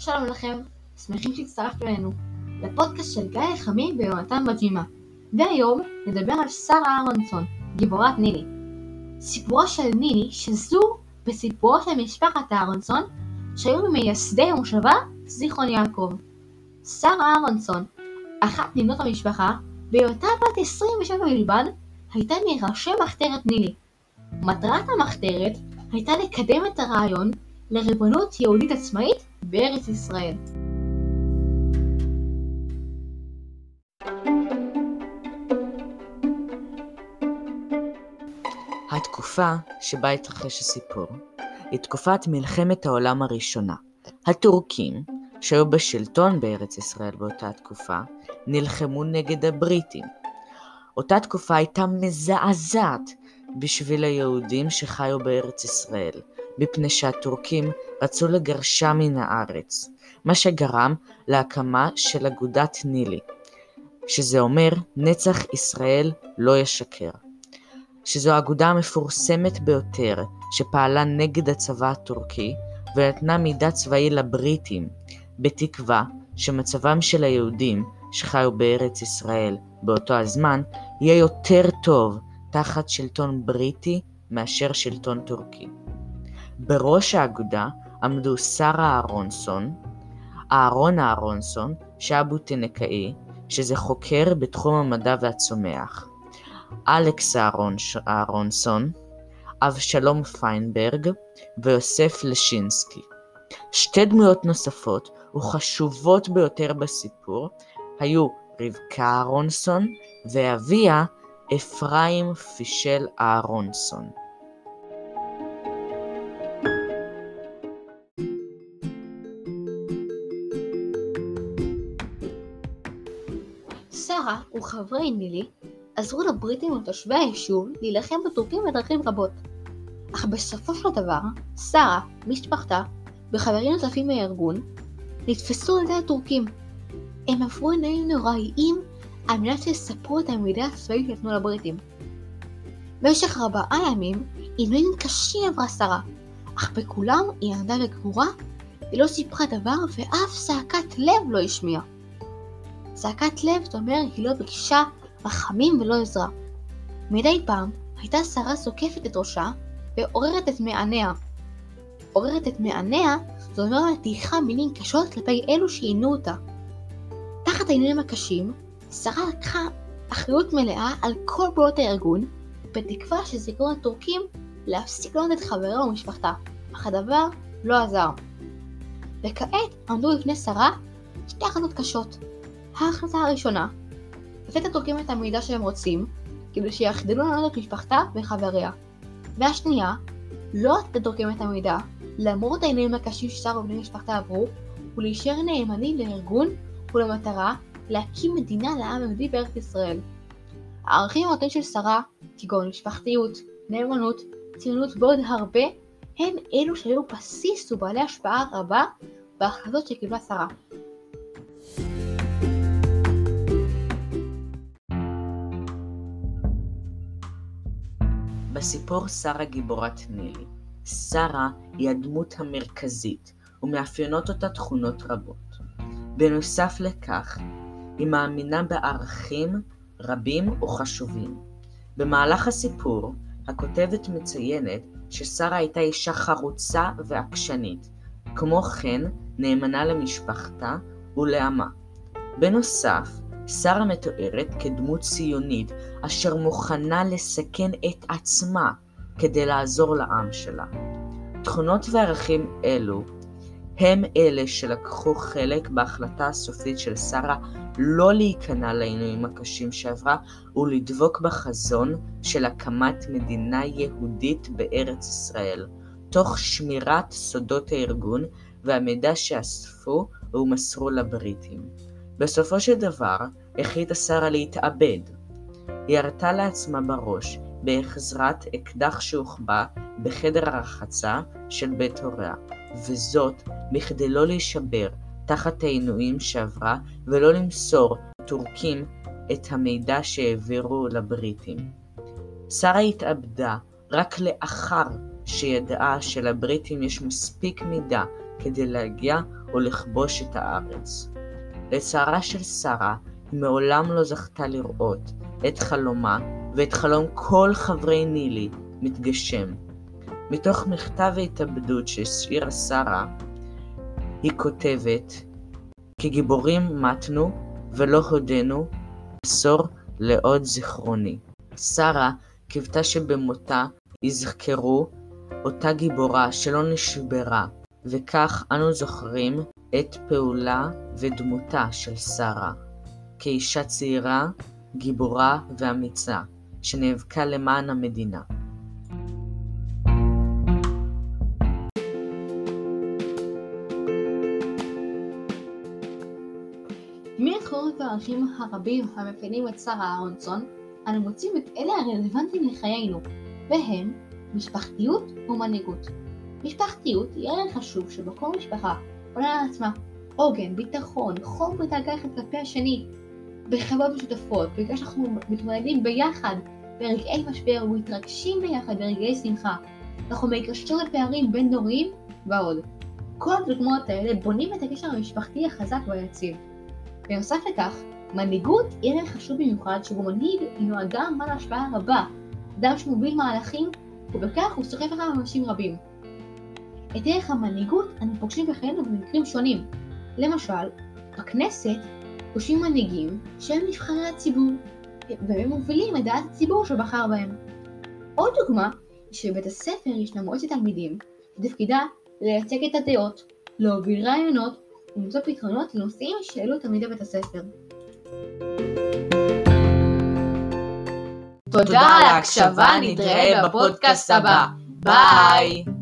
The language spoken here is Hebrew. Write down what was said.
שלום לכם, שמחים שהצטרפתם אלינו לפודקאסט של גיא חמי ויונתן בג'ימה והיום נדבר על שרה אהרונסון, גיבורת נילי. סיפורה של נילי שזו בסיפורו של משפחת אהרונסון שהיו ממייסדי המושבה זיכרון יעקב. שרה אהרונסון, אחת מבנות המשפחה, בהיותה בת 27 בלבד, הייתה מראשי מחתרת נילי. מטרת המחתרת הייתה לקדם את הרעיון לריבונות יהודית עצמאית בארץ ישראל. התקופה שבה התרחש הסיפור היא תקופת מלחמת העולם הראשונה. הטורקים, שהיו בשלטון בארץ ישראל באותה תקופה, נלחמו נגד הבריטים. אותה תקופה הייתה מזעזעת בשביל היהודים שחיו בארץ ישראל, מפני שהטורקים רצו לגרשם מן הארץ, מה שגרם להקמה של אגודת נילי, שזה אומר נצח ישראל לא ישקר, שזו האגודה המפורסמת ביותר שפעלה נגד הצבא הטורקי ונתנה מידע צבאי לבריטים, בתקווה שמצבם של היהודים שחיו בארץ ישראל באותו הזמן יהיה יותר טוב תחת שלטון בריטי מאשר שלטון טורקי. בראש האגודה עמדו שרה אהרונסון, אהרון אהרונסון, שהיה בוטניקאי, שזה חוקר בתחום המדע והצומח, אלכס אהרונסון, אבשלום פיינברג ויוסף לשינסקי. שתי דמויות נוספות וחשובות ביותר בסיפור היו רבקה אהרונסון ואביה אפרים פישל אהרונסון. שרה וחברי נילי עזרו לבריטים ולתושבי היישוב להילחם בטורקים בדרכים רבות. אך בסופו של דבר, שרה, משפחתה וחברים נוספים מהארגון נתפסו על ידי הטורקים. הם עברו עיניים נוראיים על מנת שיספרו את המידע הצבאי שנתנו לבריטים. במשך ארבעה ימים עינויים קשים עברה שרה, אך בכולם היא עמדה בגבורה, היא לא סיפרה דבר ואף זעקת לב לא השמיעה. זעקת לב זאת אומרת היא לא ביקשה רחמים ולא עזרה. מדי פעם הייתה שרה זוקפת את ראשה ועוררת את מעניה. עוררת את מעניה זאת אומרת מטיחה מילים קשות כלפי אלו שעינו אותה. תחת העניינים הקשים, שרה לקחה אחריות מלאה על כל פעולות הארגון, בתקווה שזה יגרום לטורקים להפסיק לענות את חברה ומשפחתה, אך הדבר לא עזר. וכעת עמדו לפני שרה שתי החלטות קשות. ההחלטה הראשונה, לתת לטורקים את המידע שהם רוצים, כדי שיחדלו לענות את משפחתה וחבריה. והשנייה, לא לתת לטורקים את המידע, למרות העניינים הקשים ששרה ובני משפחתה עברו, ולהישאר נאמנים לארגון ולמטרה להקים מדינה לעם היהודי בארץ ישראל. הערכים המוטים של שרה, כגון משפחתיות, נאמנות, ציונות ועוד הרבה, הם אלו שהיו בסיס ובעלי השפעה רבה בהחלטות שקיבלה שרה. בסיפור שרה גיבורת נילי. שרה היא הדמות המרכזית, ומאפיינות אותה תכונות רבות. בנוסף לכך, היא מאמינה בערכים רבים וחשובים. במהלך הסיפור, הכותבת מציינת ששרה הייתה אישה חרוצה ועקשנית, כמו כן נאמנה למשפחתה ולעמה. בנוסף, שרה מתוארת כדמות ציונית אשר מוכנה לסכן את עצמה כדי לעזור לעם שלה. תכונות וערכים אלו הם אלה שלקחו חלק בהחלטה הסופית של שרה לא להיכנע לעינויים הקשים שעברה ולדבוק בחזון של הקמת מדינה יהודית בארץ ישראל, תוך שמירת סודות הארגון והמידע שאספו ומסרו לבריטים. בסופו של דבר, החליטה שרה להתאבד. היא ירתה לעצמה בראש בהחזרת אקדח שהוחבא בחדר הרחצה של בית הוריה, וזאת בכדי לא להישבר תחת העינויים שעברה ולא למסור לטורקים את המידע שהעבירו לבריטים. שרה התאבדה רק לאחר שידעה שלבריטים יש מספיק מידע כדי להגיע או לכבוש את הארץ. לצערה של שרה, היא מעולם לא זכתה לראות את חלומה ואת חלום כל חברי נילי מתגשם. מתוך מכתב ההתאבדות שהשאירה שרה, היא כותבת כגיבורים מתנו ולא הודינו עשור לעוד זיכרוני. שרה קיוותה שבמותה יזכרו אותה גיבורה שלא נשברה, וכך אנו זוכרים את פעולה ודמותה של שרה, כאישה צעירה, גיבורה ואמיצה, שנאבקה למען המדינה. מהעקרונות והערכים הרבים המאפיינים את שרה אהרונסון, אנו מוצאים את אלה הרלוונטיים לחיינו, והם משפחתיות ומנהיגות. משפחתיות היא ערך חשוב שבו כל משפחה עולה על עצמה עוגן, ביטחון, חום ודאגה אחד כלפי השני, בחברות משותפות, בגלל שאנחנו מתמודדים ביחד ברגעי משבר ומתרגשים ביחד ברגעי שמחה. אנחנו מגשרים לפערים בין דוריים ועוד. כל הדוגמאות האלה בונים את הקשר המשפחתי החזק והיציב. בנוסף לכך, מנהיגות היא ערך חשוב במיוחד שבו מנהיג הינו אדם בעל השפעה רבה, אדם שמוביל מהלכים ובכך הוא סוחף אחריו אנשים רבים. את ערך המנהיגות אנו פוגשים בחיינו במקרים שונים. למשל, בכנסת פוגשים מנהיגים שהם נבחרי הציבור, והם מובילים את דעת הציבור שבחר בהם. עוד דוגמה היא שבבית הספר ישנה מועצת תלמידים, שתפקידה לייצג את הדעות, להוביל רעיונות ולמצוא פתרונות לנושאים שהעלו תלמידי בית הספר. תודה על ההקשבה, נתראה בפודקאסט הבא. ביי!